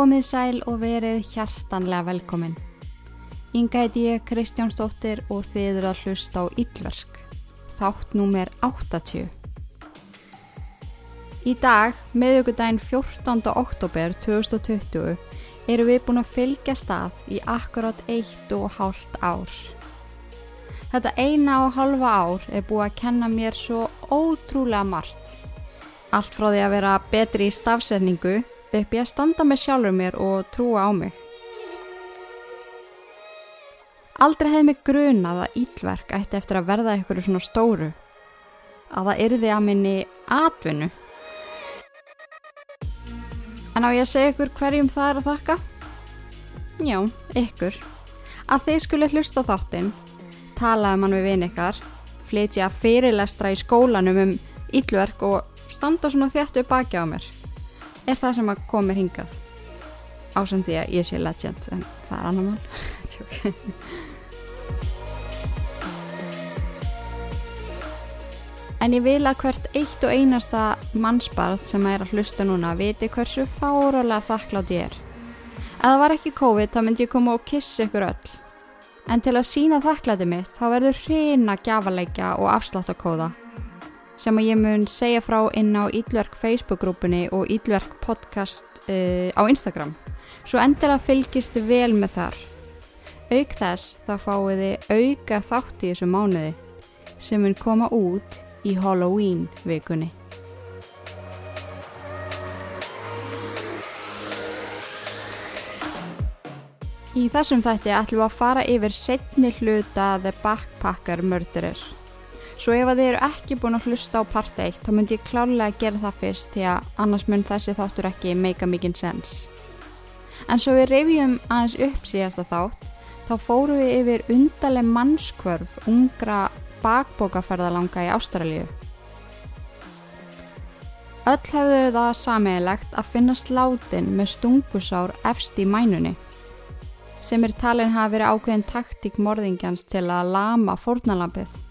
Komið sæl og verið hjartanlega velkomin. Inga heiti ég Kristjánsdóttir og þið eru að hlusta á Íllverk. Þátt númer 80. Í dag, meðjögudaginn 14. oktober 2020, eru við búin að fylgja stað í akkurát eitt og hálft ár. Þetta eina og halva ár er búið að kenna mér svo ótrúlega margt. Allt frá því að vera betri í stafsetningu upp ég að standa með sjálfur mér og trúa á mig. Aldrei hefði mig grunað að ílverk ætti eftir að verða ykkur svona stóru. Að það yrði að minni atvinnu. En á ég að segja ykkur hverjum það er að þakka? Já, ykkur. Að þið skulle hlusta þáttinn, tala um hann við vinn ykkar, flytja fyrirlestra í skólanum um ílverk og standa svona þjættu baki á mér er það sem að komir hingað? Ásandi að ég sé legend en það er annar mál. En ég vil að hvert eitt og einasta mannsbarð sem er að hlusta núna viti hversu fárólega þakklátt ég er. Ef það var ekki COVID þá myndi ég koma og kissa ykkur öll. En til að sína þakklæti mitt þá verður hreina gjafaleikja og afsláttakóða sem að ég mun segja frá inn á Ídverk Facebook-grúpunni og Ídverk podcast uh, á Instagram. Svo endilega fylgist vel með þar. Auk þess þá fáið þið auka þátt í þessu mánuði sem mun koma út í Halloween vikunni. Í þessum þætti ætlum við að fara yfir setni hluta The Backpacker Murderer. Svo ef að þið eru ekki búin að hlusta á part 1 þá myndi ég klárlega að gera það fyrst því að annars mun þessi þáttur ekki make a mikinn sens. En svo við reyfjum aðeins upp síðasta þátt þá fóru við yfir undarleg mannskvörf ungra bakbókaferðalanga í Ástralju. Öll hefðu það sameigilegt að finna sláttinn með stungusár efst í mænunni sem er talin hafa verið ákveðin taktík morðingjans til að lama fórnalampið.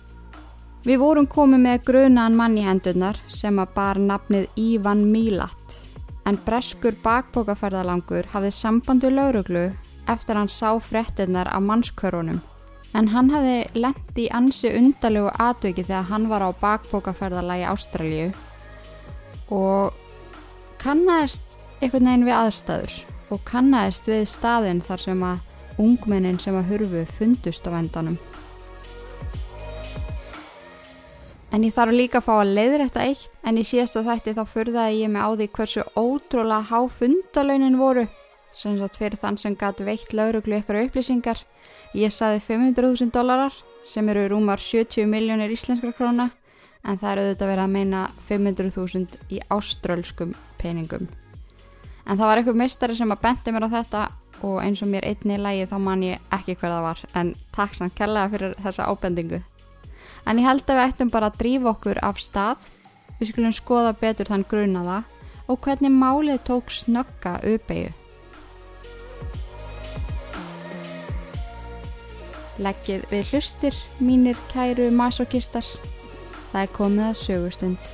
Við vorum komið með grunaðan mann í hendurnar sem að bar nafnið Ívan Mílat en breskur bakbókaferðalangur hafði sambandu lauruglu eftir hann sá frettinnar af mannskörunum. En hann hafði lendi ansi undalegu atviki þegar hann var á bakbókaferðalagi Ástralju og kannast einhvern veginn við aðstæður og kannast við staðinn þar sem að ungmennin sem að hurfu fundust á vendanum. En ég þarf líka að fá að leiðrætta eitt. En í síðasta þætti þá fyrðaði ég mig á því hversu ótrúlega há fundalaunin voru. Sem svo fyrir þann sem gæti veitt lauruglu ykkur upplýsingar. Ég saði 500.000 dólarar sem eru rúmar 70 miljónir íslenskra króna. En það eru auðvitað verið að meina 500.000 í áströlskum peningum. En það var einhver mistari sem að benti mér á þetta og eins og mér einni í lægi þá man ég ekki hver það var. En takk samt kærlega fyrir þessa ábendingu en ég held að við ættum bara að drífa okkur af stað, við skulum skoða betur þann grunaða og hvernig málið tók snögga uppeyju. Leggið við hlustir, mínir kæru masokistar, það er komið að sögustund.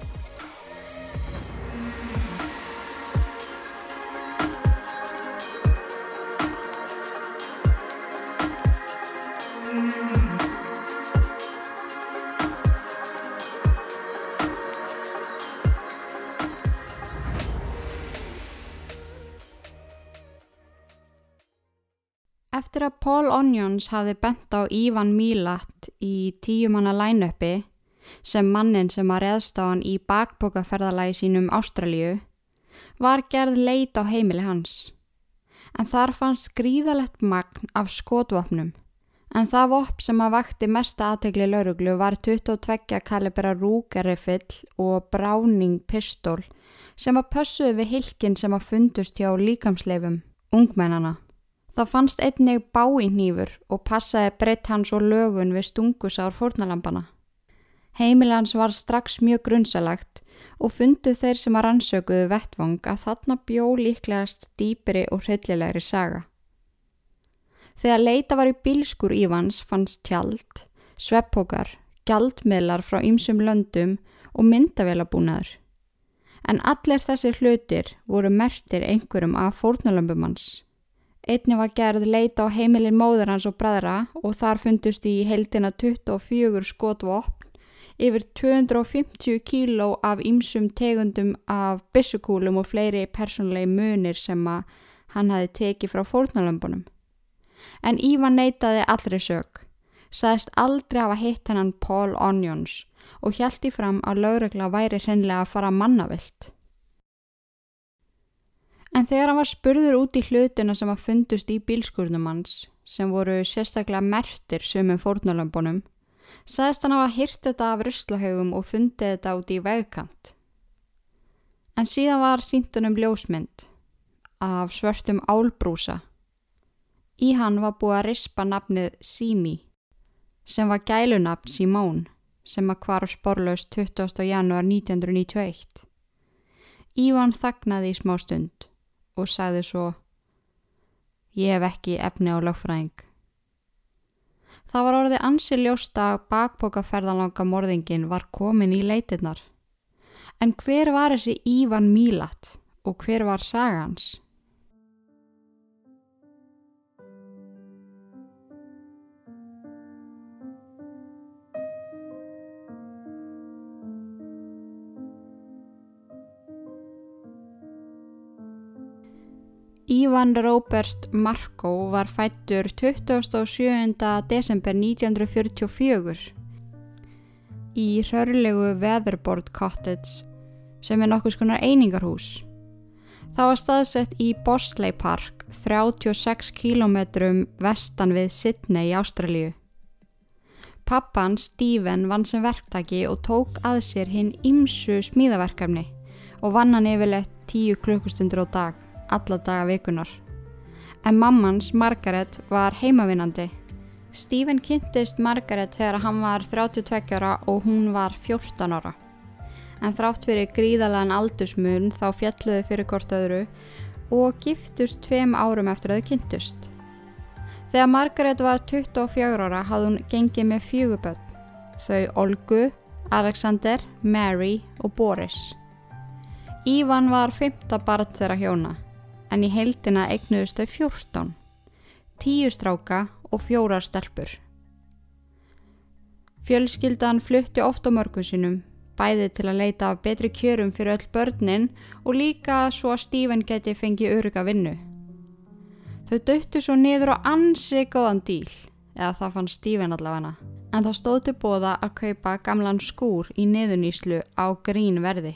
Eftir að Paul Onions hafi bent á Ívan Mílat í tíumanna line-upi sem mannin sem að reðst á hann í bakbókaferðalagi sínum Ástralju var gerð leit á heimili hans. En þar fannst gríðalegt magn af skotvopnum. En það vopp sem að vakti mesta aðtegli lauruglu var 22 kalibera rúkarifill og bráning pistól sem að pössuði við hilkin sem að fundust hjá líkamsleifum, ungmennana. Það fannst einnig báinnýfur og passaði breytt hans og lögun við stungusár fórnalampana. Heimilans var strax mjög grunnsalagt og funduð þeir sem að rannsökuðu vettvang að þarna bjó líklegast dýpiri og hryllilegri saga. Þegar leita var í bílskur Ívans fannst tjald, sveppókar, gjaldmiðlar frá ýmsum löndum og myndavélabúnaður. En allir þessir hlutir voru mertir einhverjum af fórnalömbumanns. Einni var gerð leita á heimilin móður hans og bræðra og þar fundust í heldina 24 skotvopn, yfir 250 kíló af ýmsum tegundum af bissukúlum og fleiri persónlegi munir sem hann hafi tekið frá fórnalömbunum. En Ívan neytaði allri sög, saðist aldrei hafa hitt hennan Paul Onions og hjælti fram að lögregla væri hreinlega að fara mannavilt. En þegar hann var spurður út í hlutina sem að fundust í bílskurnum hans, sem voru sérstaklega mertir sömum fórnalömbunum, saðist hann hafa hýrt þetta af ruslahaugum og fundið þetta út í vegkant. En síðan var síntunum ljósmynd af svörstum álbrúsa. Í hann var búið að rispa nafnið Simi, sem var gælunafn Simón, sem að kvarf sporlaust 20. janúar 1991. Ívan þagnaði í smá stund og sagði svo Ég hef ekki efni á lögfræðing. Það var orðið ansi ljósta að bakbókaferðalanga morðingin var komin í leitinnar. En hver var þessi Ívan Mílat og hver var sagans? Ívan Róberst Markó var fættur 27. desember 1944 í hrörlegu Weatherboard Cottage sem er nokkus konar einingarhús. Það var staðsett í Bosley Park 36 km vestan við Sydney í Ástralju. Pappan Stephen vann sem verktaki og tók að sér hinn ymsu smíðaverkefni og vann hann yfirleitt 10 klukkustundur á dag alla daga vikunar. En mammans, Margaret, var heimavinnandi. Stephen kynntist Margaret þegar hann var 32 ára og hún var 14 ára. En þrátt fyrir gríðalega aldursmun þá fjalluðu fyrir hvort öðru og giftust tveim árum eftir að þau kynntust. Þegar Margaret var 24 ára hafði hún gengið með fjöguböld. Þau Olgu, Alexander, Mary og Boris. Ívan var fymta barn þeirra hjóna en í heildina eignuðust þau 14, 10 stráka og fjórar stelpur. Fjölskyldan flutti oft á mörgum sinum, bæði til að leita af betri kjörum fyrir öll börnin og líka svo að Stífen geti fengið öruga vinnu. Þau döttu svo niður á ansi góðan díl, eða það fann Stífen allavega, en það stóð til bóða að kaupa gamlan skúr í niðuníslu á grín verði.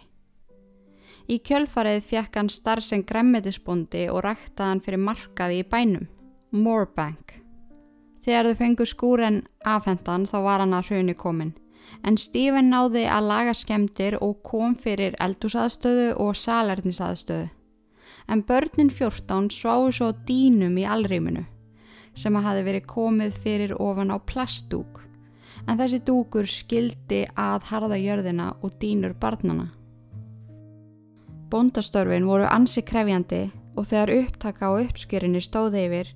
Í kjölfarið fjekk hann starf sem gremmetisbondi og ræktaði hann fyrir markaði í bænum, Moorbank. Þegar þau fengu skúren afhendan þá var hann að hraunni komin, en Stephen náði að laga skemdir og kom fyrir eldúsaðstöðu og salernisaðstöðu. En börnin 14 sváu svo dínum í alrýminu, sem að hafi verið komið fyrir ofan á plastdúk, en þessi dúkur skildi að harða jörðina og dínur barnana. Bóndastörfin voru ansi krefjandi og þegar upptaka á uppskjörinni stóði yfir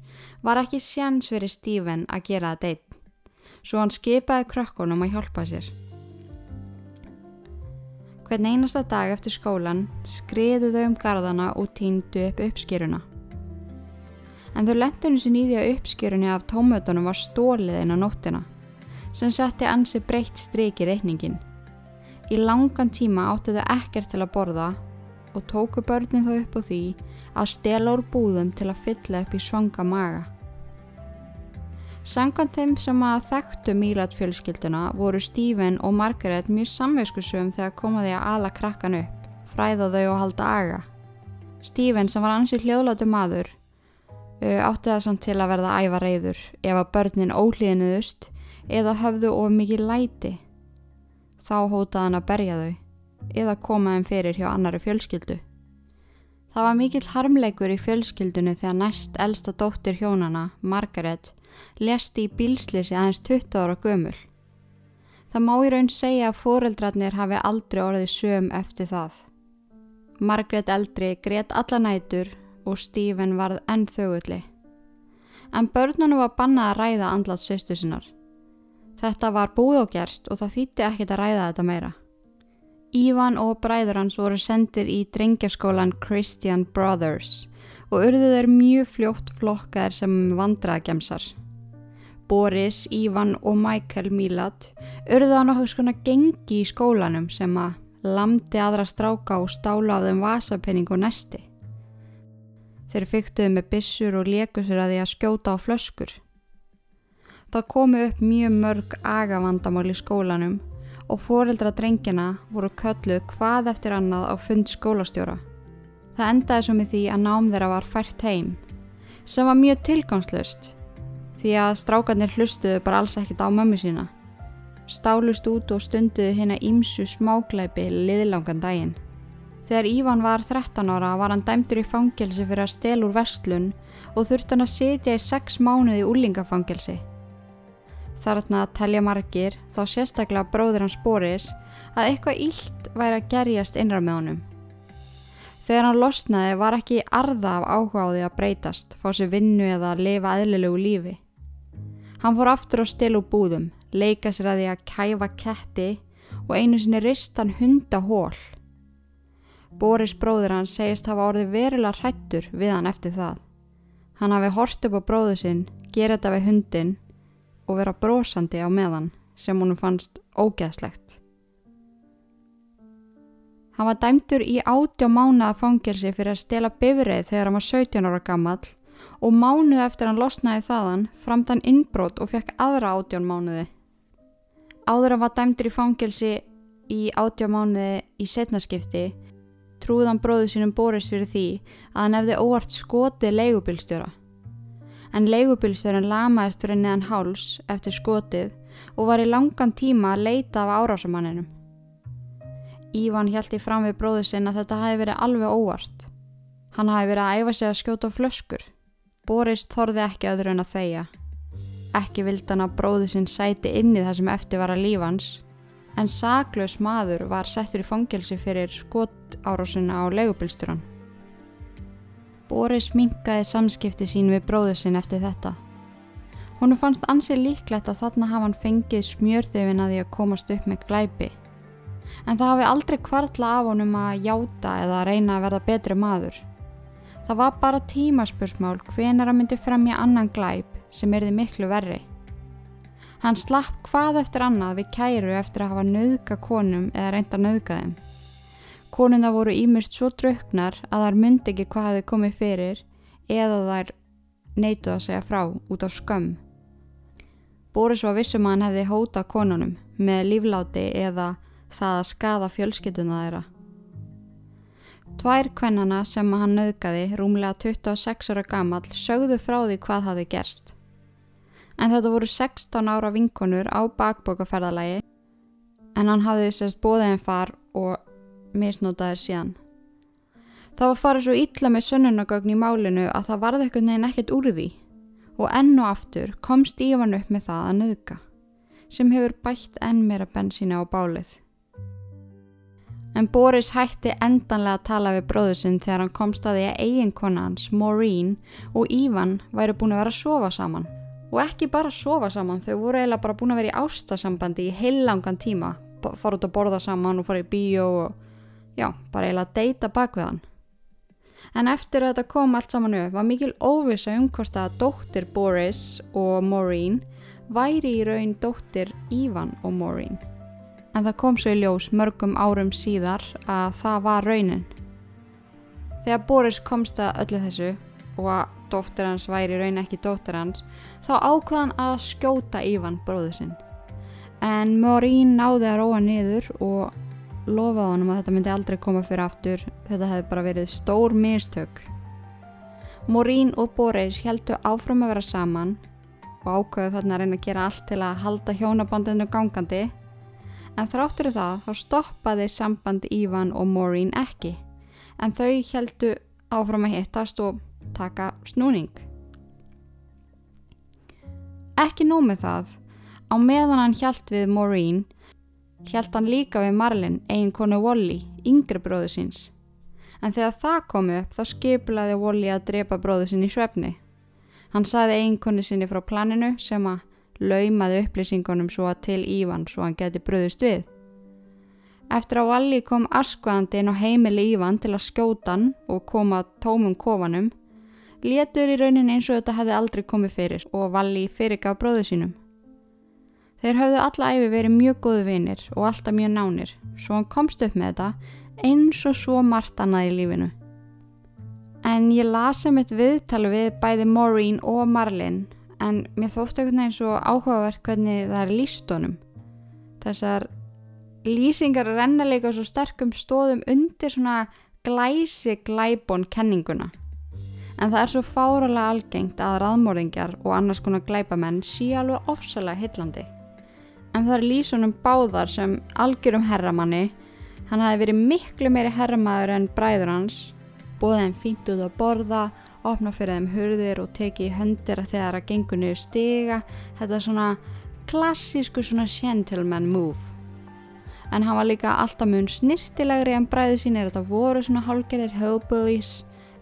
var ekki sjans fyrir Stífen að gera það deitt, svo hann skipaði krökkunum að hjálpa sér. Hvern einasta dag eftir skólan skriðu þau um gardana og týndu upp uppskjöruna. En þau lendinu sem í því að uppskjörunni af tómötunum var stóliðin á nóttina, sem setti ansi breytt stryk í reikningin. Í langan tíma áttu þau ekkert til að borða og tóku börnin þó upp á því að stela úr búðum til að fylla upp í svanga maga. Sangan þeim sem að þekktu Mílat fjölskylduna voru Stephen og Margaret mjög samvegskusum þegar komaði að ala krakkan upp, fræða þau og halda aga. Stephen sem var ansið hljóðlátu maður átti það samt til að verða æfa reyður ef að börnin ólíðinuðust eða höfðu of mikið læti. Þá hótaði hann að berja þau eða koma þeim fyrir hjá annari fjölskyldu. Það var mikill harmleikur í fjölskyldunni þegar næst elsta dóttir hjónana, Margaret, lesti í bílslisi aðeins 20 ára gömul. Það má í raun segja að foreldrarnir hafi aldrei orðið söm eftir það. Margaret eldri greitt alla nætur og Stephen varð enn þögulli. En börnunum var bannað að ræða andlat sýstu sinnar. Þetta var búið og það þýtti ekkit að ræða þetta meira. Ívan og bræður hans voru sendir í drengjaskólan Christian Brothers og urðu þeir mjög fljótt flokkar sem vandraðgemsar. Boris, Ívan og Michael Milat urðu á nokkuð skona gengi í skólanum sem að lamdi aðra stráka og stála á þeim vasapenning og nesti. Þeir fyktuðu með bissur og lékusur að því að skjóta á flöskur. Það komu upp mjög mörg agavandamál í skólanum og foreldra drengina voru kölluð hvað eftir annað á fund skólastjóra. Það endaði svo með því að nám þeirra var fært heim, sem var mjög tilgangslust því að strákarnir hlustuðu bara alls ekkit á mömmu sína stálust út og stunduðu hérna ímsu smáglæpi liðlangan daginn. Þegar Ívan var 13 ára var hann dæmtur í fangelsi fyrir að stel úr vestlun og þurft hann að sitja í 6 mánuði í úlingafangelsi. Þarna að telja margir, þá sérstaklega bróður hans Boris, að eitthvað ílt væri að gerjast innra með honum. Þegar hann losnaði var ekki arða af áhugaði að breytast, fá sér vinnu eða að lifa eðlilegu lífi. Hann fór aftur á stil og búðum, leika sér að því að kæfa ketti og einu sinni ristan hundahól. Boris bróður hann segist hafa orðið verilega hrættur við hann eftir það. Hann hafi horst upp á bróðu sinn, gera þetta við hundin og vera brosandi á meðan sem honum fannst ógeðslegt. Hann var dæmtur í átti og mánaða fangelsi fyrir að stela bifrið þegar hann var 17 ára gammal og mánuð eftir hann losnaði þaðan framtann innbrót og fekk aðra átjón mánuði. Áður að var dæmdur í fangelsi í átjámánuði í setnaskipti trúðan bróðu sínum Boris fyrir því að hann hefði óvart skotið leigubilstjóra. En leigubilstjóran lamaðist fyrir neðan háls eftir skotið og var í langan tíma að leita af árásamanninum. Ívan í fram við bróðu sinn að þetta hafi verið alveg óvart. Hann hafi verið að æfa sig að skjóta flöskur. Boris þorði ekki öðru en að þeia. Ekki vild hann að bróði sinn sæti inn í það sem eftir var að lífans en saklaus maður var settur í fangelsi fyrir skot árásuna á legubilsturan. Boris minkaði samskipti sín við bróðu sinn eftir þetta. Húnu fannst ansið líklegt að þarna hafa hann fengið smjörþöfin að því að komast upp með glæpi. En það hafi aldrei kvartla af honum að játa eða að reyna að verða betri maður. Það var bara tímaspursmál hvenar að myndi fremja annan glæp sem erði miklu verri. Hann slapp hvað eftir annað við kæru eftir að hafa nöðga konum eða reynda nöðga þeim. Konuna voru ímyrst svo draugnar að þær myndi ekki hvað hefði komið fyrir eða þær neituð að segja frá út á skömm. Boris var vissum að hann hefði hóta konunum með lífláti eða það að skada fjölskytuna þeirra. Tvær kvennana sem hann nöðgaði, rúmlega 26 ára gammal, sögðu frá því hvað hafi gerst en þetta voru 16 ára vinkonur á bakbókaferðalagi en hann hafði sérst bóðið en far og misnótaði síðan. Það var farið svo illa með sönnunagögn í málinu að það varði ekkert neginn ekkert úr því og enn og aftur kom Stífan upp með það að nöðka sem hefur bætt enn meira bensína á bálið. En Boris hætti endanlega að tala við bróðu sinn þegar hann komst að því að eiginkona hans, Maureen og Ívan væri búin að vera að sofa saman og ekki bara sofa saman, þau voru eiginlega bara búin að vera í ástasambandi í heilangan tíma fara út að borða saman og fara í bíó og já, bara eiginlega að deyta bak við hann. En eftir að þetta kom allt saman upp var mikil óvisa umkost að dóttir Boris og Maureen væri í raun dóttir Ivan og Maureen. En það kom svo í ljós mörgum árum síðar að það var raunin. Þegar Boris komst að öllu þessu og að dóttir hans væri raun ekki dóttir hans þá ákvaðan að skjóta Ívan bróðu sinn. En Morín náði að róa niður og lofaði honum að þetta myndi aldrei koma fyrir aftur. Þetta hefði bara verið stór mistök. Morín og Boris heldu áfram að vera saman og ákvaðu þarna að reyna að gera allt til að halda hjónabandinu gangandi. En þráttur það þá stoppaði samband Ívan og Morín ekki. En þau heldu áfram að hittast og taka snúning. Ekki nómið það, á meðan hann hjælt við Maureen, hjælt hann líka við Marlin, eigin konu Wally, yngri bróðu síns. En þegar það kom upp þá skiplaði Wally að drepa bróðu sín í svefni. Hann saði eigin konu sinni frá planinu sem að laumaði upplýsingunum svo að til Ívan svo hann geti bröðust við. Eftir að Valli kom askvaðandi inn á heimili Ívan til að skjóta hann og koma tómum kofanum, létur í raunin eins og þetta hefði aldrei komið fyrir og Valli fyrirgaf bróðu sínum. Þeir höfðu alla æfi verið mjög góðu vinir og alltaf mjög nánir, svo hann komst upp með þetta eins og svo margt annað í lífinu. En ég lasi mitt viðtalu við bæði Maureen og Marlin en mér þóttu einhvern veginn svo áhugavert hvernig það er lístónum. Þessar lýsingar renna líka svo sterkum stóðum undir svona glæsi glæbón kenninguna. En það er svo fáralega algengt að raðmóringjar og annars konar glæbamenn sé alveg ofsalega hillandi. En það er lýsunum báðar sem algjörum herramanni, hann hafi verið miklu meiri herramaður en bræður hans, bóðið þeim fínt út að borða, opna fyrir þeim hurðir og teki í höndir að þeirra gengur niður stiga, þetta er svona klassísku svona gentleman move. En hann var líka alltaf mun snirtilegri en bræðu sín er þetta voru svona hálgerðir hillbillies.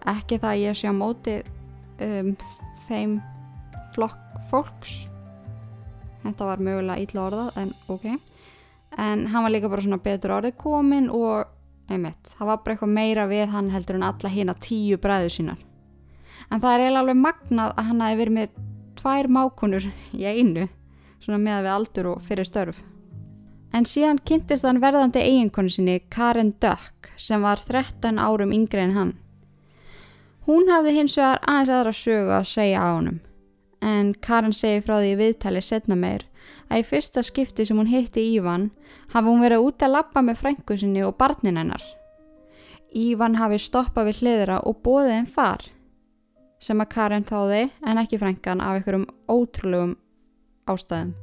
Ekki það að ég sé á móti um, þeim flokk fólks þetta var mögulega ítla orðað en ok en hann var líka bara svona betur orðið komin og einmitt, það var bara eitthvað meira við hann heldur en alla hína tíu bræðu sínar en það er eiginlega alveg magnað að hann hafi verið með tvær mákunur í einu svona með við aldur og fyrir störf En síðan kynntist hann verðandi eiginkonu sinni Karen Dökk sem var 13 árum yngre en hann. Hún hafði hins vegar aðeins aðra sögu að segja á honum. En Karen segi frá því viðtali setna meir að í fyrsta skipti sem hún hitti Ívan hafi hún verið út að lappa með frængu sinni og barnin hennar. Ívan hafi stoppað við hliðra og bóðið henn far sem að Karen þáði en ekki frængan af einhverjum ótrúlegum ástæðum.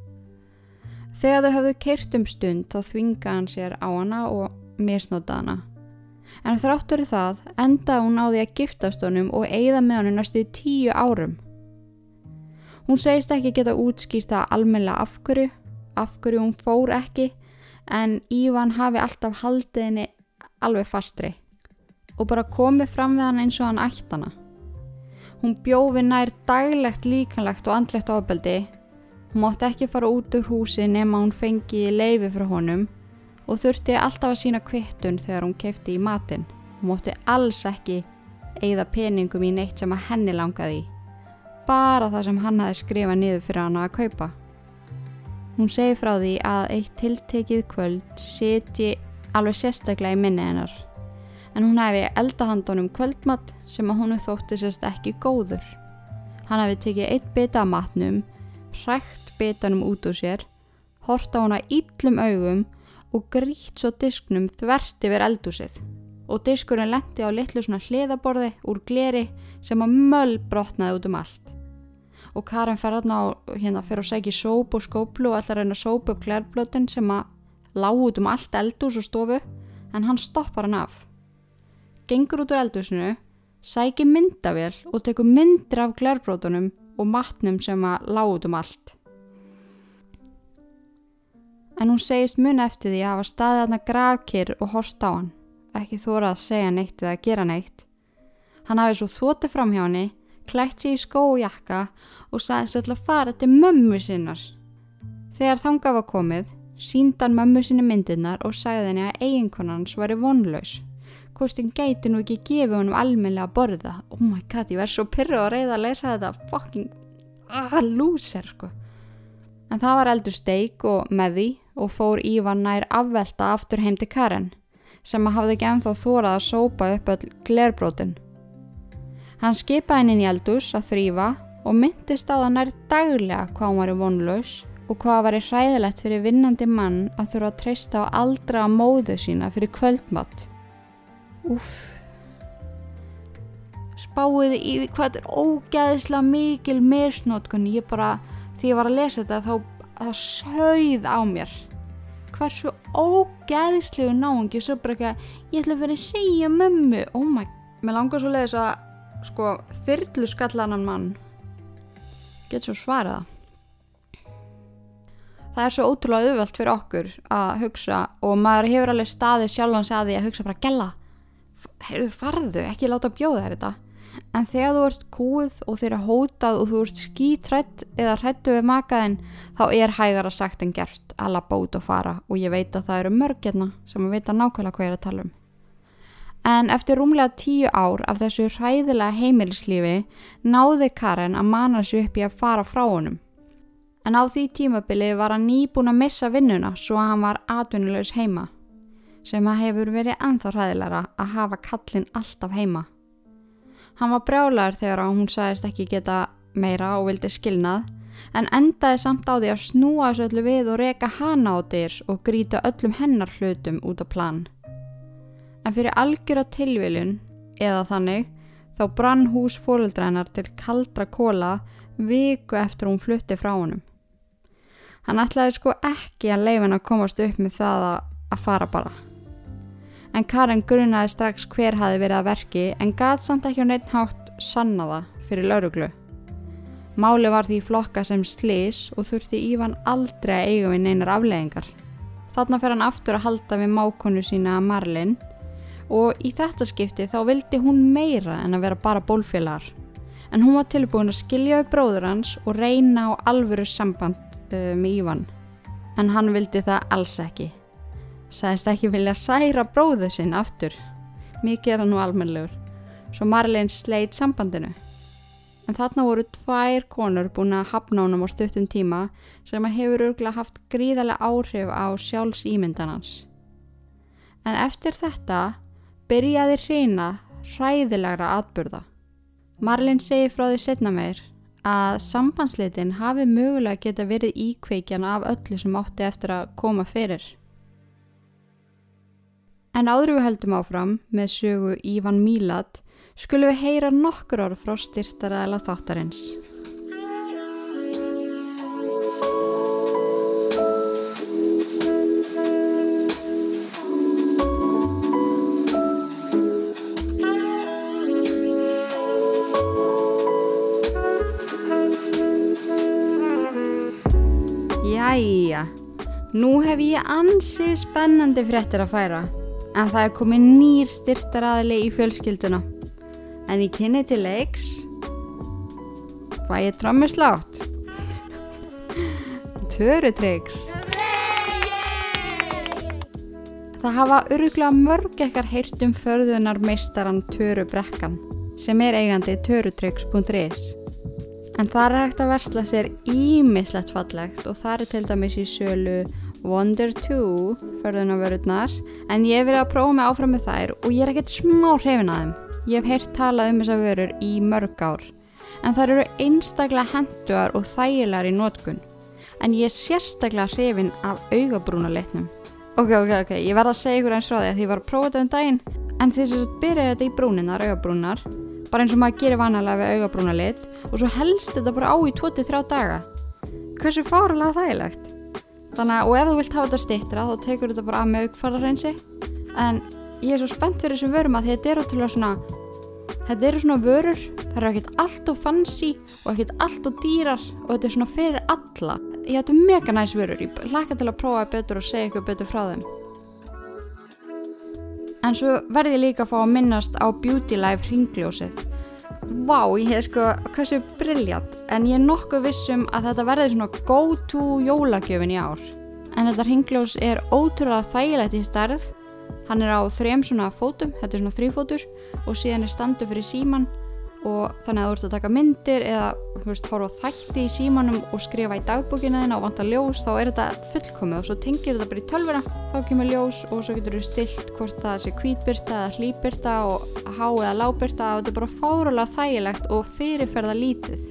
Þegar þau hafðu keirt um stund þá þvinga hann sér á hana og misnóta hana. En þráttur í það endaði hún á því að giftast honum og eigða með hann næstu tíu árum. Hún segist ekki geta útskýrt það almenna afhverju, afhverju hún fór ekki en Ívan hafi alltaf haldið henni alveg fastri og bara komið fram við hann eins og hann ætt hana. Hún bjófi nær daglegt líkanlegt og andlegt ofbeldi Hún mátti ekki fara út úr húsi nema hún fengi leifi frá honum og þurfti alltaf að sína kvittun þegar hún kefti í matin. Hún mátti alls ekki eigða peningum í neitt sem að henni langaði í. Bara það sem hann hafi skrifað niður fyrir hana að kaupa. Hún segi frá því að eitt tiltekið kvöld seti alveg sérstaklega í minni hennar. En hún hefði eldahandunum kvöldmatt sem að húnu þótti sérst ekki góður. Hann hefði tekið eitt bita af matnum hrægt betanum út úr sér, horta hana íllum augum og grítt svo disknum þvert yfir eldúsið og diskurinn lendi á litlu svona hliðaborði úr gleri sem að möll brotnaði út um allt. Og Karin fer aðna á hérna fyrir að segja sóp og skóplu og ætlar að reyna að sópa upp klærblötin sem að lág út um allt eldús og stofu en hann stoppar hann af. Gengur út úr eldúsinu, sækir myndavél og tekur myndir af klærbrótunum og matnum sem að lág út um allt. En hún segist mun eftir því að hafa staðið aðna gravkir og horst á hann, ekki þóra að segja neitt eða gera neitt. Hann hafi svo þótið fram hjá henni, klætt sér í skó og og sagðist alltaf fara til mömmu sinnar. Þegar þanga var komið, síndan mömmu sinni myndirnar og sagði henni að eiginkonans væri vonlaus. Hún gæti nú ekki gefið honum almenlega að borða? Oh my god, ég verð svo pyrruð að reyða að lesa þetta fucking ah, lúser sko. En það var eldur steik og með því og fór Ívan nær afvelta aftur heim til Karen sem hafði ekki enþá þórað að sópa upp öll glerbrótin hann skipaði henni í eldus að þrýfa og myndist á það nær daglega hvað hann var í vonlaus og hvað var í hræðilegt fyrir vinnandi mann að þurfa að treysta á aldra á móðu sína fyrir kvöldmatt Úf. Spáiði í því hvað er ógæðislega mikil misnótkun. Ég bara, því ég var að lesa þetta þá, það sögð á mér. Hversu ógæðislegu náðungi, svo bara ekki að ég ætla að vera að segja mömmu. Oh my, mér langar svo leiðis að, sko, þyrlu skallanan mann getur svo svaraða. Það er svo ótrúlega auðvelt fyrir okkur að hugsa og maður hefur alveg staðið sjálfan sig að því að hugsa bara gella heyrðu farðu, ekki láta bjóða þér þetta en þegar þú ert kúið og þeir eru hótað og þú ert skítrætt eða hrættu við makaðinn þá er hægara sagt en gert lappa út og fara og ég veit að það eru mörg hérna sem að vita nákvæmlega hvað ég er að tala um. En eftir rúmlega tíu ár af þessu hræðilega heimilislífi náði Karen að mana sér upp í að fara frá honum. En á því tímabili var hann nýbúin að missa vinnuna svo að hann var atvinnulegs heima sem að hefur verið enþá hræðilega að hafa kallin alltaf heima. Hann var brjálar þegar hún sagðist ekki geta meira og vildi skilnað en endaði samt á því að snúa þessu öllu við og reka hana á dyrs og gríta öllum hennar hlutum út á plan. En fyrir algjör að tilviljun, eða þannig, þá brann hús fóröldrænar til kaldra kóla viku eftir hún flutti frá honum. Hann ætlaði sko ekki að leifin að komast upp með það að fara bara en Karen grunnaði strax hver hafi verið að verki en gæt samt ekki á neitt hátt sannaða fyrir lauruglu. Máli var því flokka sem slis og þurfti Ívan aldrei að eiga við neinar afleðingar. Þarna fer hann aftur að halda við mákonu sína Marlin og í þetta skipti þá vildi hún meira en að vera bara bólfélagar. En hún var tilbúin að skilja við bróður hans og reyna á alvöru samband uh, með Ívan. En hann vildi það alls ekki sagðist ekki vilja særa bróðu sinn aftur. Mikið er hann nú almenlegur. Svo Marlene sleit sambandinu. En þarna voru tvær konur búin að hafna honum á stuttum tíma sem hefur örgulega haft gríðarlega áhrif á sjálfs ímyndanans. En eftir þetta byrjaði hreina hræðilegra atburða. Marlene segi frá því setna meir að sambandslitin hafi mögulega geta verið íkveikjan af öllu sem átti eftir að koma fyrir. En áður við höldum áfram með sögu Ívan Mílat skulum við heyra nokkur orð frá styrtaræðila þáttarins. Nú hef ég ansi spennandi fréttir að færa en það er komið nýr styrtaraðli í fjölskylduna. En í kynni til leiks fæ ég trommuslátt. Törutryggs. Það hafa öruglega mörg ekkar heyrt um förðunar meistaran Töru Brekkan sem er eigandi törutryggs.is. En það er hægt að versla sér ímislegt fallegt og það er til dæmis í sölu Wonder 2 förðunavörurnar en ég hef verið að prófa mig áfram með þær og ég er ekkert smá hrifin að þeim. Ég hef heyrt talað um þessar vörur í mörg ár. En þær eru einstaklega henduar og þægilegar í nótkun en ég er sérstaklega hrifin af augabrúnalitnum. Ok, ok, ok, ég verða að segja ykkur eins frá því að ég var að prófa þetta um daginn. En þess að byrja þetta í brúninar, augabrúnar bara eins og maður gerir vanalega við augabrúnalit og svo helst þetta bara á í 23 daga. Hversu fáralega þægilegt? Þannig að, og ef þú vilt hafa þetta stittra þá tekur þetta bara að með aukfarðarreynsi en ég er svo spennt fyrir þessum vörum að þetta eru til svona þetta eru svona vörur, það eru ekkert allt og fancy og ekkert allt og dýrar og þetta er svona fyrir alla ég hættu mega næst vörur, ég hlaka til að prófa betur og segja ykkur betur frá þeim en svo verði líka að fá að minnast á Beauty Life ringljósið Vá, ég hef sko, hversu brilljant, en ég er nokkuð vissum að þetta verði svona go to jólagjöfin í ár. En þetta hringljós er ótrúlega þægilegt í starf, hann er á þrejum svona fótum, þetta er svona þrýfótur og síðan er standu fyrir síman og þannig að þú ert að taka myndir eða veist, horfa þætti í símanum og skrifa í dagbúkina þín og vanta ljós þá er þetta fullkomið og svo tengir þetta bara í tölvuna. Þá kemur ljós og svo getur þú stilt hvort það sé kvítbyrta eða hlýbyrta og há eða lábyrta og þetta er bara fárulega þægilegt og fyrirferða lítið.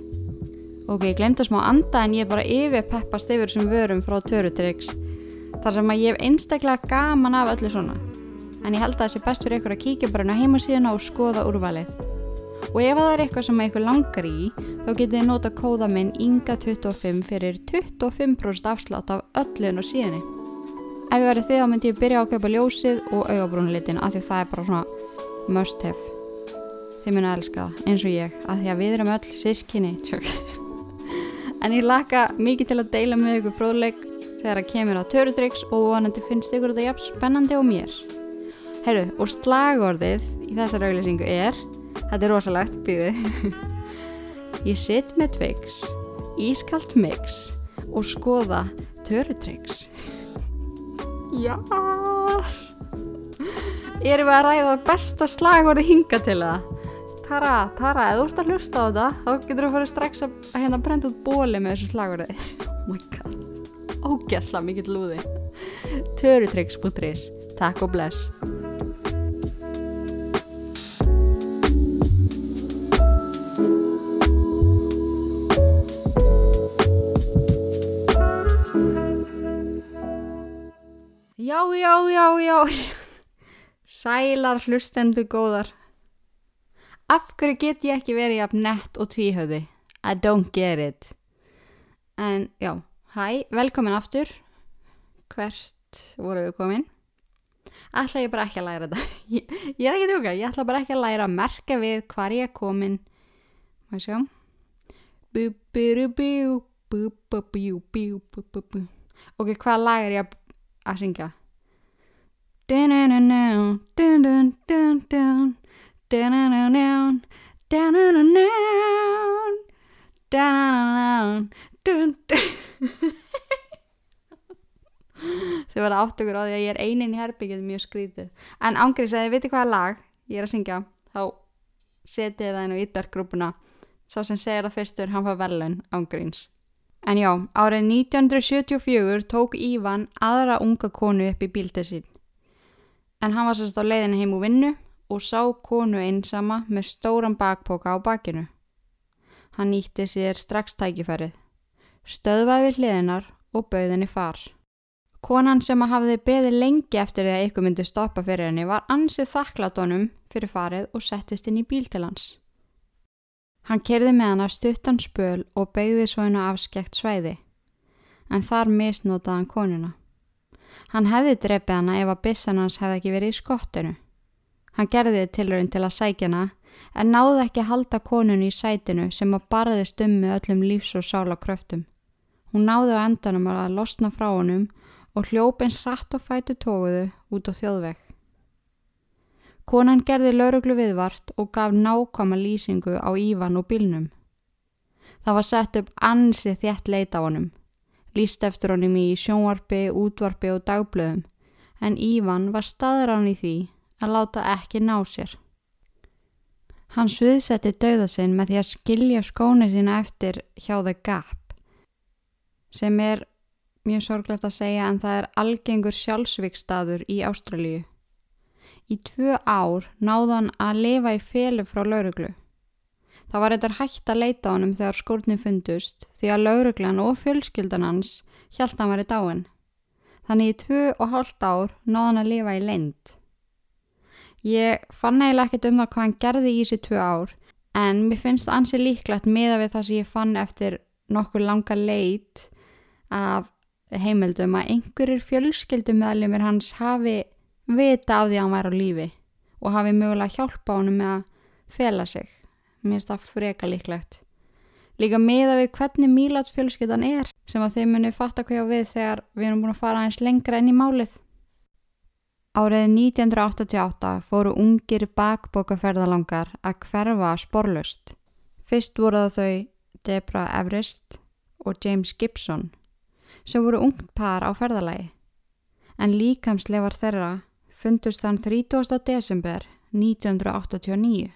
Ok, ég glemt að smá anda en ég er bara yfir peppast yfir sem vörum frá Törutryggs þar sem að ég hef einstaklega gaman af öllu svona. En ég held að það sé best fyrir ykkur að kíkja bara á heimasíðuna og skoða úrvalið og ef það er eitthvað sem eitthvað langar í þá getið þið nota kóða minn INGA25 fyrir 25% afslátt af öllun og síðanni. Ef ég verið þið þá myndi ég byrja á að kaupa ljósið og augabrúnulitin af því það er bara svona must have. Þið muna að elska það eins og ég af því að við erum öll sískinni. en ég laka mikið til að deila með ykkur fróðleik þegar það kemur á törutryggs og vonandi finnst ykkur þetta jafn spennandi og mér. Herru, og slagorðið í þessar auglýsingu er Þetta er rosalegt, býði. Ég sitt með Twix, ískalt mix og skoða törutryggs. Já! Erum við að ræða besta slagorði hinga til það? Tara, Tara, ef þú ert að hlusta á þetta, þá getur þú að fara strax að hérna brenda út bóli með þessu slagorði. Oh my god. Ógæsla mikill lúði. Törutryggs.is Takk og bless. Já, já, já, já. Sælar hlustendu góðar. Af hverju get ég ekki verið jafn nett og tvíhauði? I don't get it. En já, hæ, velkomin aftur. Hvert voru við komin? Ætla ég bara ekki að læra þetta. Ég, ég er ekki þjóka, ég ætla bara ekki að læra að merka við hvar ég er komin. Má ég sjá? Bú, bú, bú, bú, bú, bú, bú, bú, bú, bú. Ok, hvað lag er ég að að syngja. Þið verða átt okkur á því að ég er einin í herbyggið mjög skrítið en ángrís að þið viti hvaða lag ég er að syngja? Þá setið það inn á ítverkgrúpuna sá sem segir það fyrstur hann fær velun ángríns En já, árið 1974 tók Ívan aðra unga konu upp í bíltið sín. En hann var sérst á leiðinu heim úr vinnu og sá konu einsama með stóran bakpoka á bakinu. Hann nýtti sér strax tækifærið, stöðvaði við hliðinar og bauðinni far. Konan sem að hafiði beði lengi eftir því að ykkur myndi stoppa fyrir henni var ansið þakklátonum fyrir farið og settist inn í bíl til hans. Hann kerði með hana stuttan spöl og beigði svo hennu afskekt svæði, en þar misnótaði hann konuna. Hann hefði drefið hana ef að bissan hans hefði ekki verið í skottinu. Hann gerði tilurinn til að sækja hana, en náði ekki að halda konunu í sætinu sem að barði stummi öllum lífs og sála kröftum. Hún náði á endanum að losna frá honum og hljópins hratt og fætu tóguðu út á þjóðvegg. Konan gerði lauruglu viðvart og gaf nákvæma lýsingu á Ívan og bílnum. Það var sett upp ansið þjætt leita á honum, líst eftir honum í sjónvarpi, útvarpi og dagblöðum, en Ívan var staðrán í því að láta ekki ná sér. Hann sviðsetti dauða sinn með því að skilja skóni sína eftir hjá The Gap, sem er mjög sorglegt að segja en það er algengur sjálfsvíkstaður í Ástralíu. Í tvö ár náðan að lifa í félu frá lauruglu. Það var eitthvað hægt að leita á honum þegar skórni fundust því að lauruglan og fjölskyldan hans hjælt hann var í dáin. Þannig í tvö og hálft ár náðan að lifa í lend. Ég fann eiginlega ekkert um það hvað hann gerði í þessi tvö ár en mér finnst ansi líklegt meða við það sem ég fann eftir nokkur langa leit af heimildum að einhverjir fjölskyldum meðalumir hans hafi vita af því að hann væri á lífi og hafi mögulega hjálpa á hann með að fela sig. Mér finnst það freka líklegt. Líka meða við hvernig Mílat fjölskyldan er sem að þeim muni fatta hvað við þegar við erum búin að fara eins lengra inn í málið. Árið 1988 fóru ungir bakbókaferðalangar að hverfa sporlust. Fyrst voru þau Debra Everest og James Gibson sem voru ungt par á ferðalagi en líkamslegar þeirra fundust þann 30. desember 1989.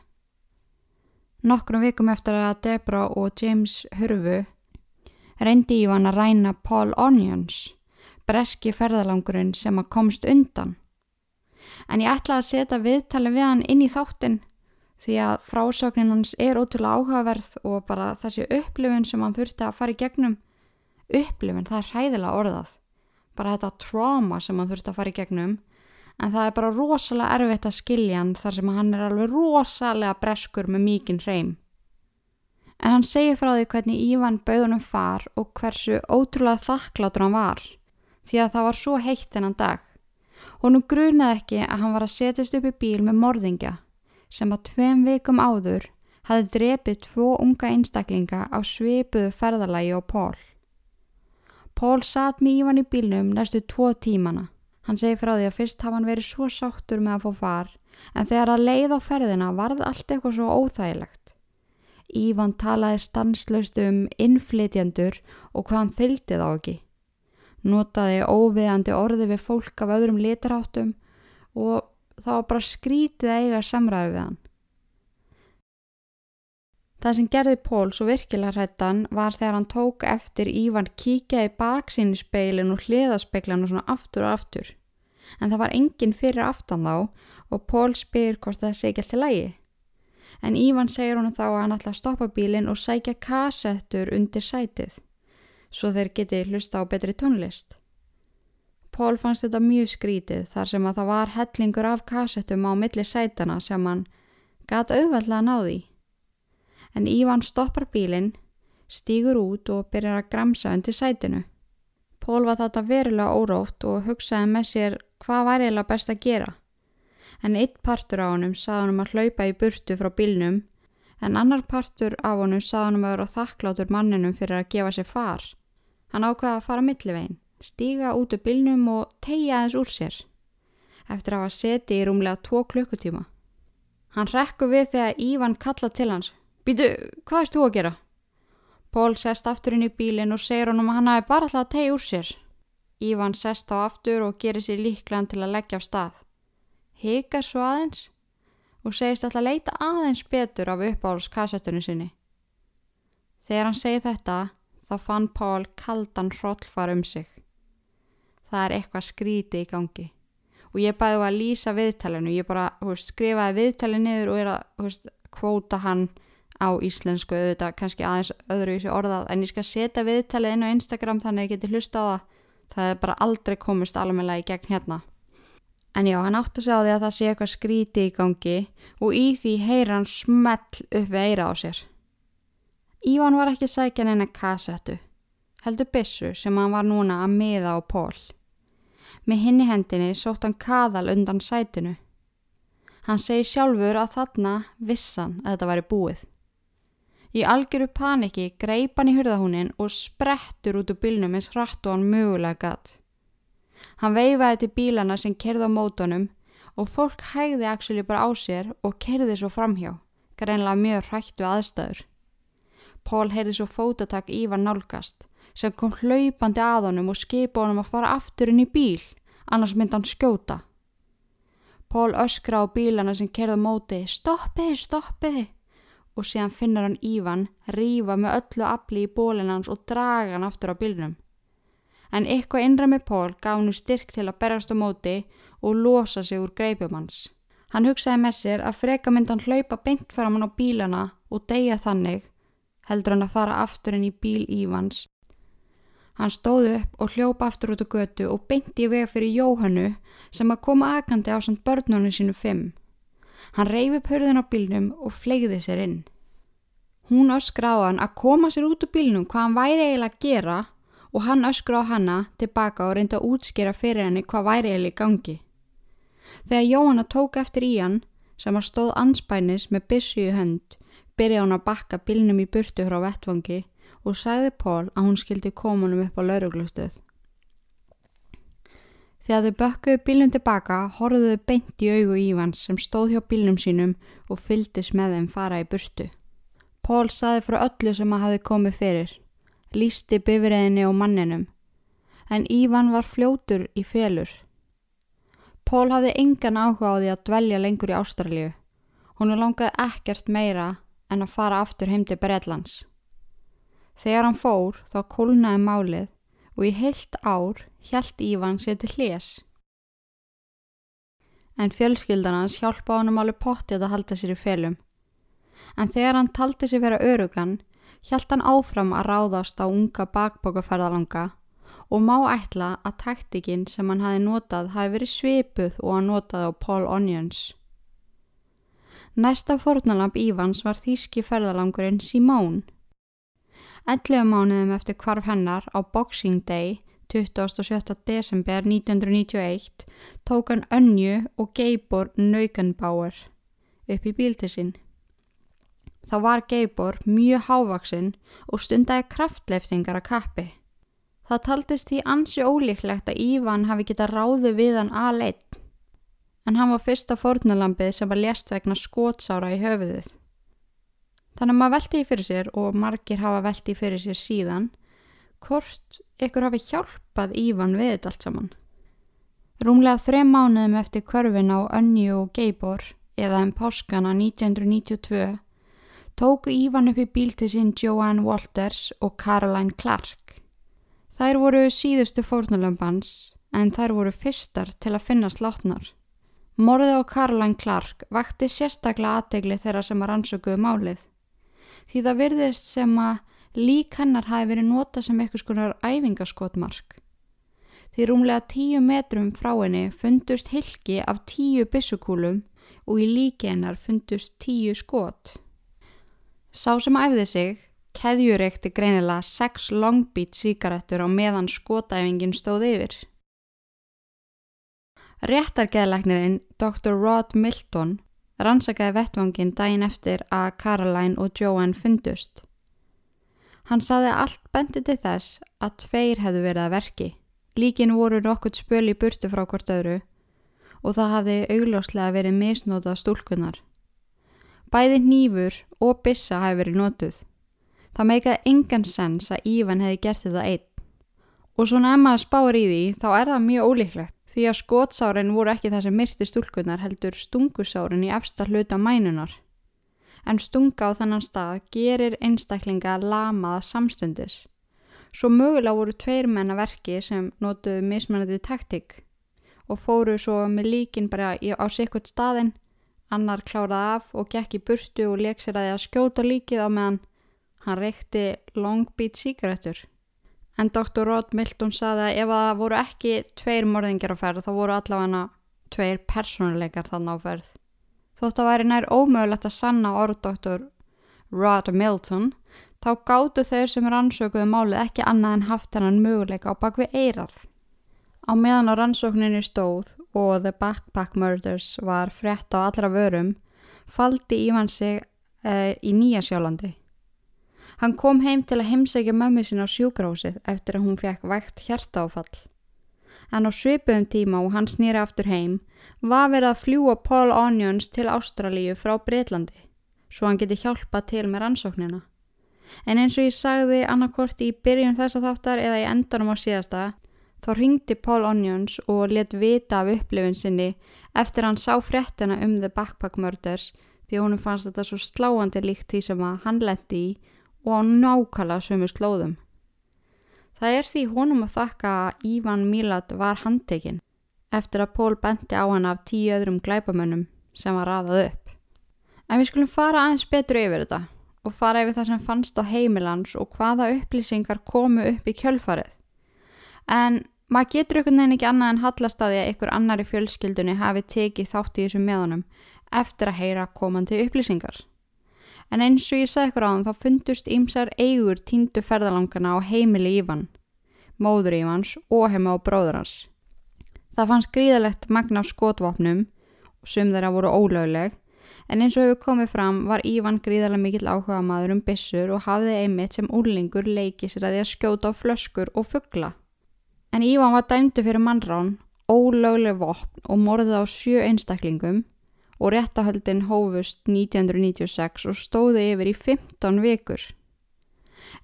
Nokkrum vikum eftir að Debra og James hörfu reyndi Ívan að ræna Paul Onions, breski ferðalangurinn sem að komst undan. En ég ætlaði að setja viðtali við hann inn í þáttin því að frásögnin hans er ótrúlega áhugaverð og bara þessi upplifun sem hann þurfti að fara í gegnum. Upplifun, það er hræðilega orðað. Bara þetta tráma sem hann þurfti að fara í gegnum en það er bara rosalega erfitt að skilja hann þar sem hann er alveg rosalega breskur með mikinn hreim. En hann segir frá því hvernig Ívan bauðunum far og hversu ótrúlega þakklátur hann var því að það var svo heitt þennan dag. Honum grunaði ekki að hann var að setjast upp í bíl með morðingja sem að tveim vikum áður hafi drepið tvo unga einstaklinga á svipuðu ferðalagi og Pól. Pól satt með Ívan í bílnum næstu tvo tímana Hann segi frá því að fyrst hafa hann verið svo sáttur með að fá far En þegar að leið á ferðina varð allt eitthvað svo óþægilegt. Ívan talaði stanslaust um innflytjandur og hvað hann þyldi þá ekki. Notaði óviðandi orði við fólk af öðrum litaráttum og var bara skrítið eiga samræði við hann. Það sem gerði Pól svo virkilega hrættan var þegar hann tók eftir Ívan kíkja í baksínu speilin og hliðaspeklan og svona aftur og aftur. En það var enginn fyrir aftan þá og Pól spyr hvort það sé ekki alltaf lægi. En Ívan segir honum þá að hann ætla að stoppa bílinn og sækja kassettur undir sætið, svo þeir geti hlusta á betri tónlist. Pól fannst þetta mjög skrítið þar sem að það var hellingur af kassettum á milli sætana sem hann gæti auðveldlega náði en Ívan stoppar bílinn, stýgur út og byrjar að gramsa undir sætinu. Pól var þetta verulega órótt og hugsaði með sér hvað var eiginlega best að gera. En eitt partur á honum sað honum að hlaupa í burtu frá bílnum en annar partur á honum sað honum að vera þakklátur manninum fyrir að gefa sér far. Hann ákvaði að fara millivegin, stíga út úr bílnum og tegja þess úr sér eftir að hafa setið í rúmlega tvo klukkutíma. Hann rekku við þegar Ívan kalla til hans Býtu, hvað ert þú að gera? Pól sest aftur inn í bílinn og segir honum að hann hafi bara alltaf að tegja úr sér. Ívan sest á aftur og gerir sér líklan til að leggja af stað. Hikar svo aðeins og segist alltaf að leita aðeins betur af uppáhaldskassettunni sinni. Þegar hann segi þetta, þá fann Pól kaldan hrollfar um sig. Það er eitthvað skríti í gangi. Og ég bæði að lýsa viðtælinu, ég bara veist, skrifaði viðtælinu niður og er að veist, kvóta hann á íslensku auðvitað kannski aðeins öðru í þessu orðað. En ég skal setja viðtalið inn á Instagram þannig að ég geti hlusta á það. Það er bara aldrei komist alveg í gegn hérna. En já, hann átti segja á því að það sé eitthvað skríti í gangi og í því heyra hann smell upp við eira á sér. Ívan var ekki sækjan en að kassettu heldur bissu sem hann var núna að miða á pól. Með hinni hendinni sótt hann kaðal undan sætinu. Hann segi sjálfur að þarna vissan að þetta væri búið Í algjöru paniki greip hann í hurðahúnin og sprettur út úr bílnum eins hratt og hann mögulega gatt. Hann veifaði til bílana sem kerði á mótonum og fólk hægði actually bara á sér og kerði svo framhjá, greinlega mjög hrættu aðstæður. Pól heyrði svo fótatak Ívan nálgast sem kom hlaupandi að honum og skipa honum að fara aftur inn í bíl, annars myndi hann skjóta. Pól öskra á bílana sem kerði á móti, stoppiði, stoppiði og síðan finnur hann Ívan rífa með öllu afli í bólinn hans og draga hann aftur á bylnum. En eitthvað innra með Pól gaf hann styrk til að berast á móti og losa sig úr greipum hans. Hann hugsaði með sér að freka mynd hann hlaupa beint fram hann á bílana og deyja þannig, heldur hann að fara aftur inn í bíl Ívans. Hann stóði upp og hljópa aftur út á götu og beinti í vega fyrir Jóhannu sem að koma aðgandi á samt börnunum sínu fimm. Hann reyfi pörðin á bílnum og flegði sér inn. Hún öskra á hann að koma sér út úr bílnum hvað hann væri eiginlega að gera og hann öskra á hanna tilbaka og reynda að útskýra fyrir henni hvað væri eiginlega í gangi. Þegar Jóhanna tók eftir í hann sem var stóð anspænis með byssu í hönd byrjaði hann að bakka bílnum í burtu frá vettvangi og sagði Pól að hún skildi komunum upp á lauruglustöð. Þegar þau bökkuðu bílum tilbaka horfðuðu beint í augu Ívans sem stóð hjá bílnum sínum og fyldis með þeim fara í burtu. Pól saði frá öllu sem að hafi komið fyrir, lísti bifriðinni og manninum, en Ívan var fljótur í félur. Pól hafði engan áhuga á því að dvelja lengur í Ástralju. Hún langaði ekkert meira en að fara aftur heim til Breitlands. Þegar hann fór þá kólnaði málið og í heilt ár hjælt Ívan sér til hljés. En fjölskyldan hans hjálpa honum alveg pottið að halda sér í felum. En þegar hann taldi sér vera örugan, hjælt hann áfram að ráðast á unga bakbókaferðalanga og má ætla að taktikinn sem hann hafi notað hafi verið svipuð og hann notaði á Paul Onions. Næsta fornalamp Ívans var þýski ferðalangurinn Simón. 11 mánuðum eftir kvarf hennar á Boxing Day 27. desember 1991 tók hann Önju og Geibor Naukenbauer upp í bíltissinn. Þá var Geibor mjög hávaksinn og stundæði kraftleftingar að kappi. Það taldist því ansi ólíklegt að Ívan hafi geta ráði við hann aðleitt. en hann var fyrsta fórnulambið sem var lést vegna skótsára í höfuðið. Þannig að maður veldi í fyrir sér og margir hafa veldi í fyrir sér síðan hvort ykkur hafi hjálpað Ívan við þetta allt saman. Rúmlega þrem mánuðum eftir körfin á Önju og Geibor eða um páskana 1992 tóku Ívan upp í bíl til sín Joanne Walters og Caroline Clark. Þær voru síðustu fórnulambans en þær voru fyrstar til að finna slátnar. Morðið á Caroline Clark vakti sérstaklega aðtegli þeirra sem að rannsökuðu málið. Því það virðist sem að lík hennar hafi verið nota sem eitthvað skonar æfingaskotmark. Því rúmlega tíu metrum frá henni fundust hilki af tíu bissukúlum og í líki hennar fundust tíu skot. Sá sem æfði sig, keðjureikti greinilega sex longbít síkaretur á meðan skotæfingin stóð yfir. Réttargeðleiknirinn Dr. Rod Milton rannsakaði vettvangin daginn eftir að Caroline og Joanne fundust. Hann saði allt bendi til þess að tveir hefðu verið að verki. Líkin voru nokkurt spöl í burtu frá hvort öðru og það hafði augljóslega verið misnótað stúlkunar. Bæði nýfur og bissa hafi verið nótuð. Það meikaði engan sens að Ívan hefði gert þetta einn. Og svona ef maður spáir í því þá er það mjög ólíklegt. Því að skotsárin voru ekki það sem myrti stúlkunar heldur stungusárin í efsta hluta mænunar. En stunga á þannan stað gerir einstaklinga lamaða samstundis. Svo mögulega voru tveir menna verki sem notuðu mismannandi taktík og fóru svo með líkin bara á sikkert staðin, annar kláraði af og gekk í burtu og leik sér að því að skjóta líkið á meðan hann reykti long beat síkaretur. En Dr. Rod Milton saði að ef það voru ekki tveir morðingjar á ferð þá voru allavega tveir personleikar þannig á ferð. Þótt að væri nær ómögulegt að sanna orð Dr. Rod Milton þá gáttu þeir sem rannsökuðu málið ekki annað en haft hennan möguleika á bakvið eirað. Á meðan á rannsókninni stóð og The Backpack Murders var frett á allra vörum faldi Ívan sig e, í Nýja sjálandi. Hann kom heim til að heimsækja mömmu sinna á sjúkrásið eftir að hún fekk vægt hjartáfall. En á svipum tíma og hann snýra aftur heim var verið að fljúa Paul Onions til Ástralíu frá Breitlandi svo hann geti hjálpa til með rannsóknina. En eins og ég sagði annarkort í byrjun þessa þáttar eða í endanum á síðasta þá ringdi Paul Onions og let vita af upplifin sinni eftir hann sá fréttina um The Backpack Murders því honum fannst þetta svo sláandi líkt því sem að hann lendi í og á nákvæmlega sömu slóðum. Það er því honum að þakka að Ívan Mílat var handtekinn eftir að Pól benti á hann af tíu öðrum glæpamönnum sem var raðað upp. En við skulum fara aðeins betur yfir þetta og fara yfir það sem fannst á heimilans og hvaða upplýsingar komu upp í kjölfarið. En maður getur ykkur nefn ekki annað en hallast að því að ykkur annar í fjölskyldunni hafi tekið þátt í þessum meðanum eftir að heyra komandi upplýsingar en eins og ég sagði ykkur á hann þá fundust ýmsar eigur tíndu ferðalangana á heimili Ívan, móður Ívans og heima á bróður hans. Það fannst gríðalegt magna af skotvopnum sum þeirra voru ólögleg en eins og hefur komið fram var Ívan gríðalega mikill áhuga maður um bissur og hafði einmitt sem úrlingur leikið sér að því að skjóta á flöskur og fuggla. En Ívan var dæmdu fyrir mannrán, ólögleg vopn og morðið á sjö einstaklingum og réttahöldin hófust 1996 og stóði yfir í 15 vikur.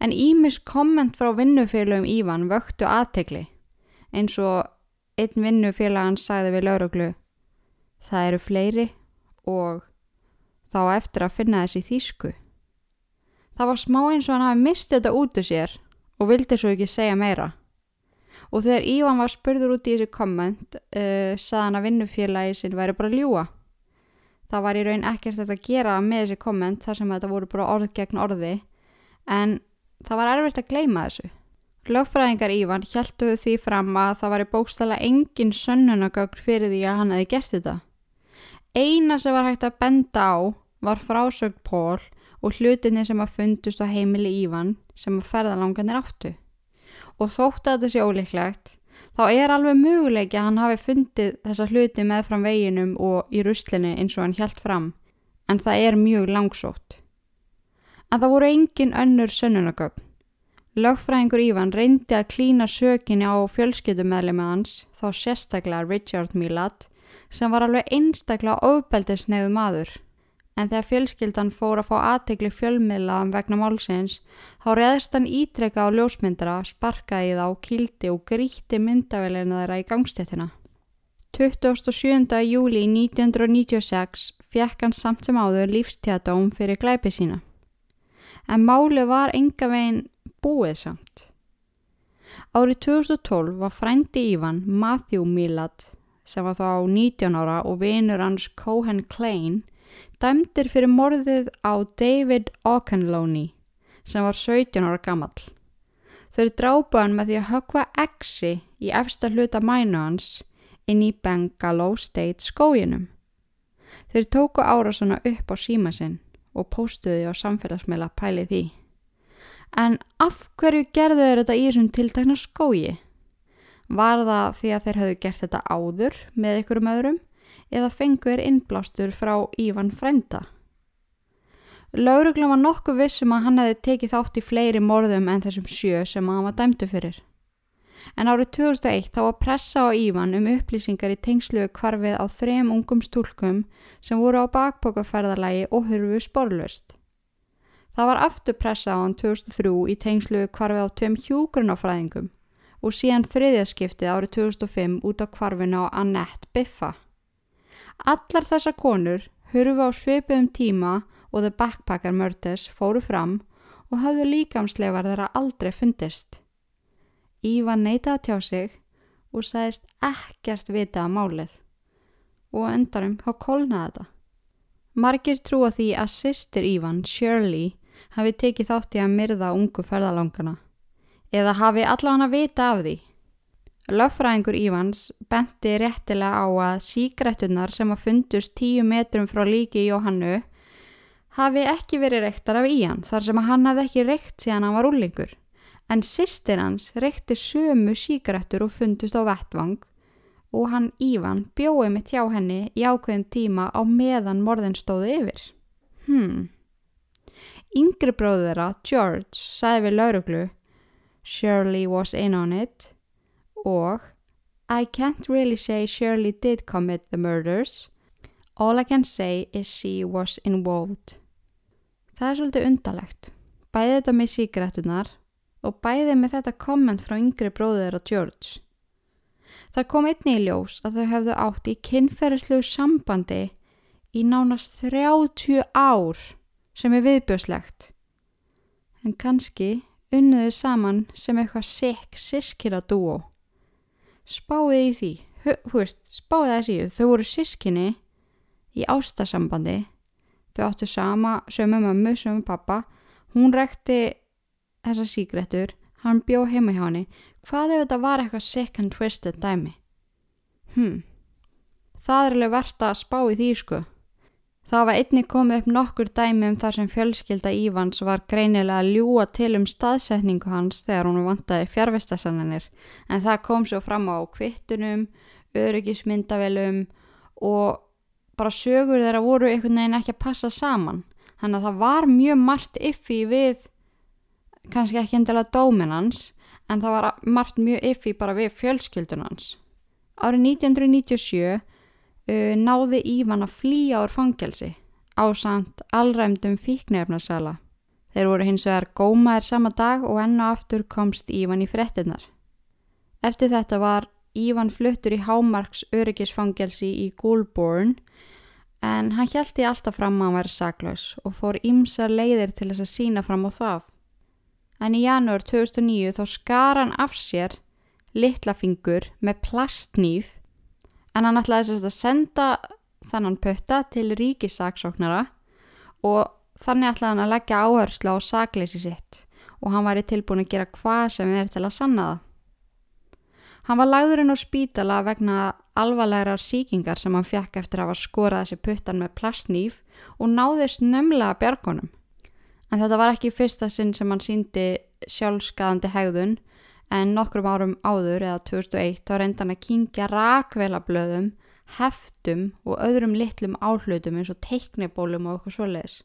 En Ímis komment frá vinnufélagum Ívan vöktu aðtegli eins og einn vinnufélagan sagði við lauruglu Það eru fleiri og þá eftir að finna þessi þýsku. Það var smá eins og hann hafi mistið þetta út úr sér og vildi svo ekki segja meira. Og þegar Ívan var spurður út í þessi komment uh, sagði hann að vinnufélagi sinn væri bara ljúa það var í raun ekkert þetta að gera með þessi komment þar sem þetta voru bara orð gegn orði en það var erfitt að gleima þessu. Lögfræðingar Ívan hjæltu því fram að það var í bókstala engin sönnunagögn fyrir því að hann hefði gert þetta. Eina sem var hægt að benda á var frásögn Pól og hlutinni sem að fundust á heimili Ívan sem að ferðalanganir áttu. Og þótt að þetta sé óleiklegt þá er alveg möguleiki að hann hafi fundið þessa hluti með fram veginum og í ruslinni eins og hann hjælt fram, en það er mjög langsótt. En það voru engin önnur sönnunagögn. Lögfræðingur Ívan reyndi að klína sökinni á fjölskyldumæli með hans, þá sérstaklega Richard Millat, sem var alveg einstaklega ofbeldisneiðu maður. En þegar fjölskyldan fór að fá aðtegli fjölmiðlaðan vegna málsins þá reðist hann ítrekka á ljósmyndara, sparkaði þá, kildi og gríti myndavelina þeirra í gangstéttina. 27. júli 1996 fekk hann samt sem áður lífstjadóm fyrir glæpi sína. En máli var enga veginn búið samt. Árið 2012 var frændi Ívan Matthew Millard sem var þá 19 ára og vinur hans Cohen Klein dæmdir fyrir morðið á David Auchenloney sem var 17 ára gammal. Þau drápa hann með því að högva exi í efsta hluta mænu hans inn í Bengalo State skóginum. Þeir tóku árásana upp á síma sinn og póstuði á samfélagsmeila pælið því. En af hverju gerðu þeir þetta í þessum tiltakna skógi? Var það því að þeir hefðu gert þetta áður með ykkurum öðrum eða fengur innblástur frá Ívan Frenda? Lauruglum var nokkuð vissum að hann hefði tekið þátt í fleiri morðum en þessum sjö sem hann var dæmdu fyrir en árið 2001 þá var pressa á Ívan um upplýsingar í tengslu kvarfið á þrem ungum stúlkum sem voru á bakbókaferðalagi og hurfu sporlust. Það var aftur pressa á hann 2003 í tengslu kvarfið á tveim hjúgrunafræðingum og síðan þriðjaskiptið árið 2005 út á kvarfinu á Annette Biffa. Allar þessa konur hurfu á svipum tíma og The Backpacker Murders fóru fram og hafðu líkamslegar þeirra aldrei fundist. Ívan neytaði að tjá sig og sagðist ekkert vita að málið og endarum þá kolnaði þetta. Margir trúa því að sýstir Ívan, Shirley, hafi tekið þátt í að myrða ungu ferðalangana eða hafi allavega að vita af því. Löffræðingur Ívans benti réttilega á að síkrettunar sem að fundust tíu metrum frá líki Jóhannu hafi ekki verið rektar af Ían þar sem að hann hafði ekki rekt síðan hann var úrlingur en sýstir hans reykti sömu síkrettur og fundust á vettvang og hann Ívan bjóði mitt hjá henni í ákveðin tíma á meðan morðin stóði yfir. Hmm. Yngri bróður þeirra, George, sagði við lauruglu Shirley was in on it og I can't really say Shirley did commit the murders. All I can say is she was involved. Það er svolítið undalegt. Bæði þetta með síkrettunar og bæði með þetta komment frá yngri bróður og George. Það kom einni í ljós að þau hefðu átt í kynferðislu sambandi í nánast 30 ár sem er viðbjöslegt. En kannski unnuðu saman sem eitthvað sekk sískina dúo. Spáðið í því, hú veist, spáðið þessi, þau voru sískinni í ástasambandi, þau áttu sama, sömu mammu, sömu pappa, hún rekti þessar síkrettur, hann bjó heima hjá henni, hvað ef þetta var eitthvað sick and twisted dæmi? Hmm, það er alveg verðt að spá í því sko. Það var einni komið upp nokkur dæmi um þar sem fjölskylda Ívans var greinilega að ljúa til um staðsetningu hans þegar hún vantaði fjárvestasannanir en það kom svo fram á kvittunum, öryggismyndavelum og bara sögur þeirra voru einhvern veginn ekki að passa saman. Þannig að það var mjög margt yffi við kannski ekki endilega dóminans en það var margt mjög yffi bara við fjölskyldunans. Árið 1997 uh, náði Ívan að flýja ár fangelsi á samt allræmdum fíknefnarsala. Þeir voru hins vegar gómaðir sama dag og enna aftur komst Ívan í frettinnar. Eftir þetta var Ívan fluttur í Hámarks öryggisfangelsi í Goulburn en hann hjælti alltaf fram að hann væri saklaus og fór ímsa leiðir til þess að sína fram á það en í janúar 2009 þá skar hann af sér litlafingur með plastnýf en hann ætlaði sérst að senda þannan pötta til ríkisaksóknara og þannig ætlaði hann að leggja áherslu á sakleysi sitt og hann væri tilbúin að gera hvað sem er til að sanna það. Hann var lagðurinn á spítala vegna alvarlegar síkingar sem hann fekk eftir að hafa skorað þessi puttan með plastnýf og náðist nömlega björgunum. En þetta var ekki fyrsta sinn sem hann síndi sjálfskaðandi hegðun en nokkrum árum áður eða 2001 þá reynda hann að kingja rakvelablöðum, heftum og öðrum litlum áhlutum eins og teiknibólum og okkur svoleiðis.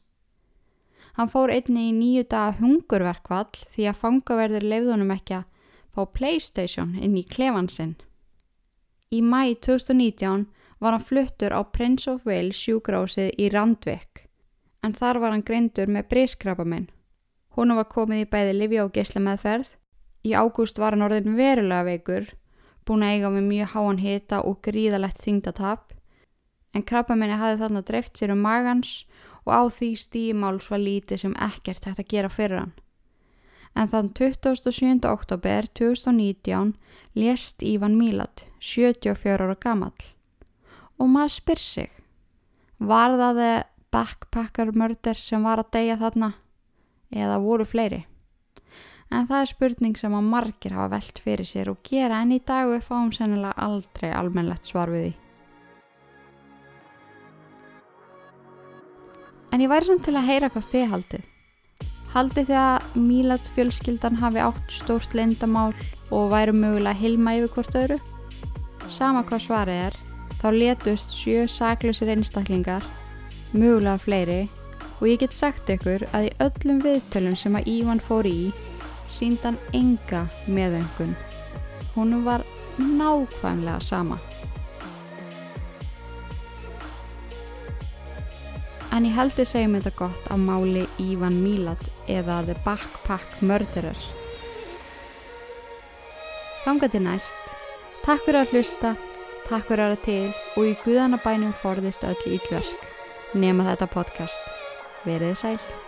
Hann fór einni í nýju daga hungurverkvall því að fangaverðir leiðunum ekki að fá Playstation inn í klefansinn. Í mæi 2019 var hann fluttur á Prince of Wales sjúgrósið í Randvik en þar var hann greindur með brískrabamenn. Húnu var komið í bæði Livja og Gesla meðferð. Í ágúst var hann orðin verulega veikur, búin að eiga með mjög háan hita og gríðalegt þingdatap en krabbamenni hafði þarna dreift sér um magans og á því stímáls var lítið sem ekkert hægt að gera fyrir hann. En þann 27. oktober 2019 lést Ívan Mílat, 74 ára gamall. Og maður spyr sig, var það backpacker mörder sem var að deyja þarna eða voru fleiri? En það er spurning sem að margir hafa velt fyrir sér og gera en í dag við fáum sennilega aldrei almennlegt svar við því. En ég væri samt til að heyra hvað þið haldið. Haldið þið að Mílat fjölskyldan hafi átt stórt lendamál og væri mögulega hilma yfir hvort öðru? Sama hvað svarið er, þá letust sjö saklusir einstaklingar, mögulega fleiri og ég get sagt ykkur að í öllum viðtölum sem að Ívan fór í síndan enga meðöngun. Hún var nákvæmlega sama. En ég heldur segjum þetta gott af máli Ívan Mílat eða The Backpack Murderer. Þanga til næst. Takk fyrir að hlusta, takk fyrir að til og í guðanabænum forðist öll ítlverk. Nema þetta podcast. Verið sæl.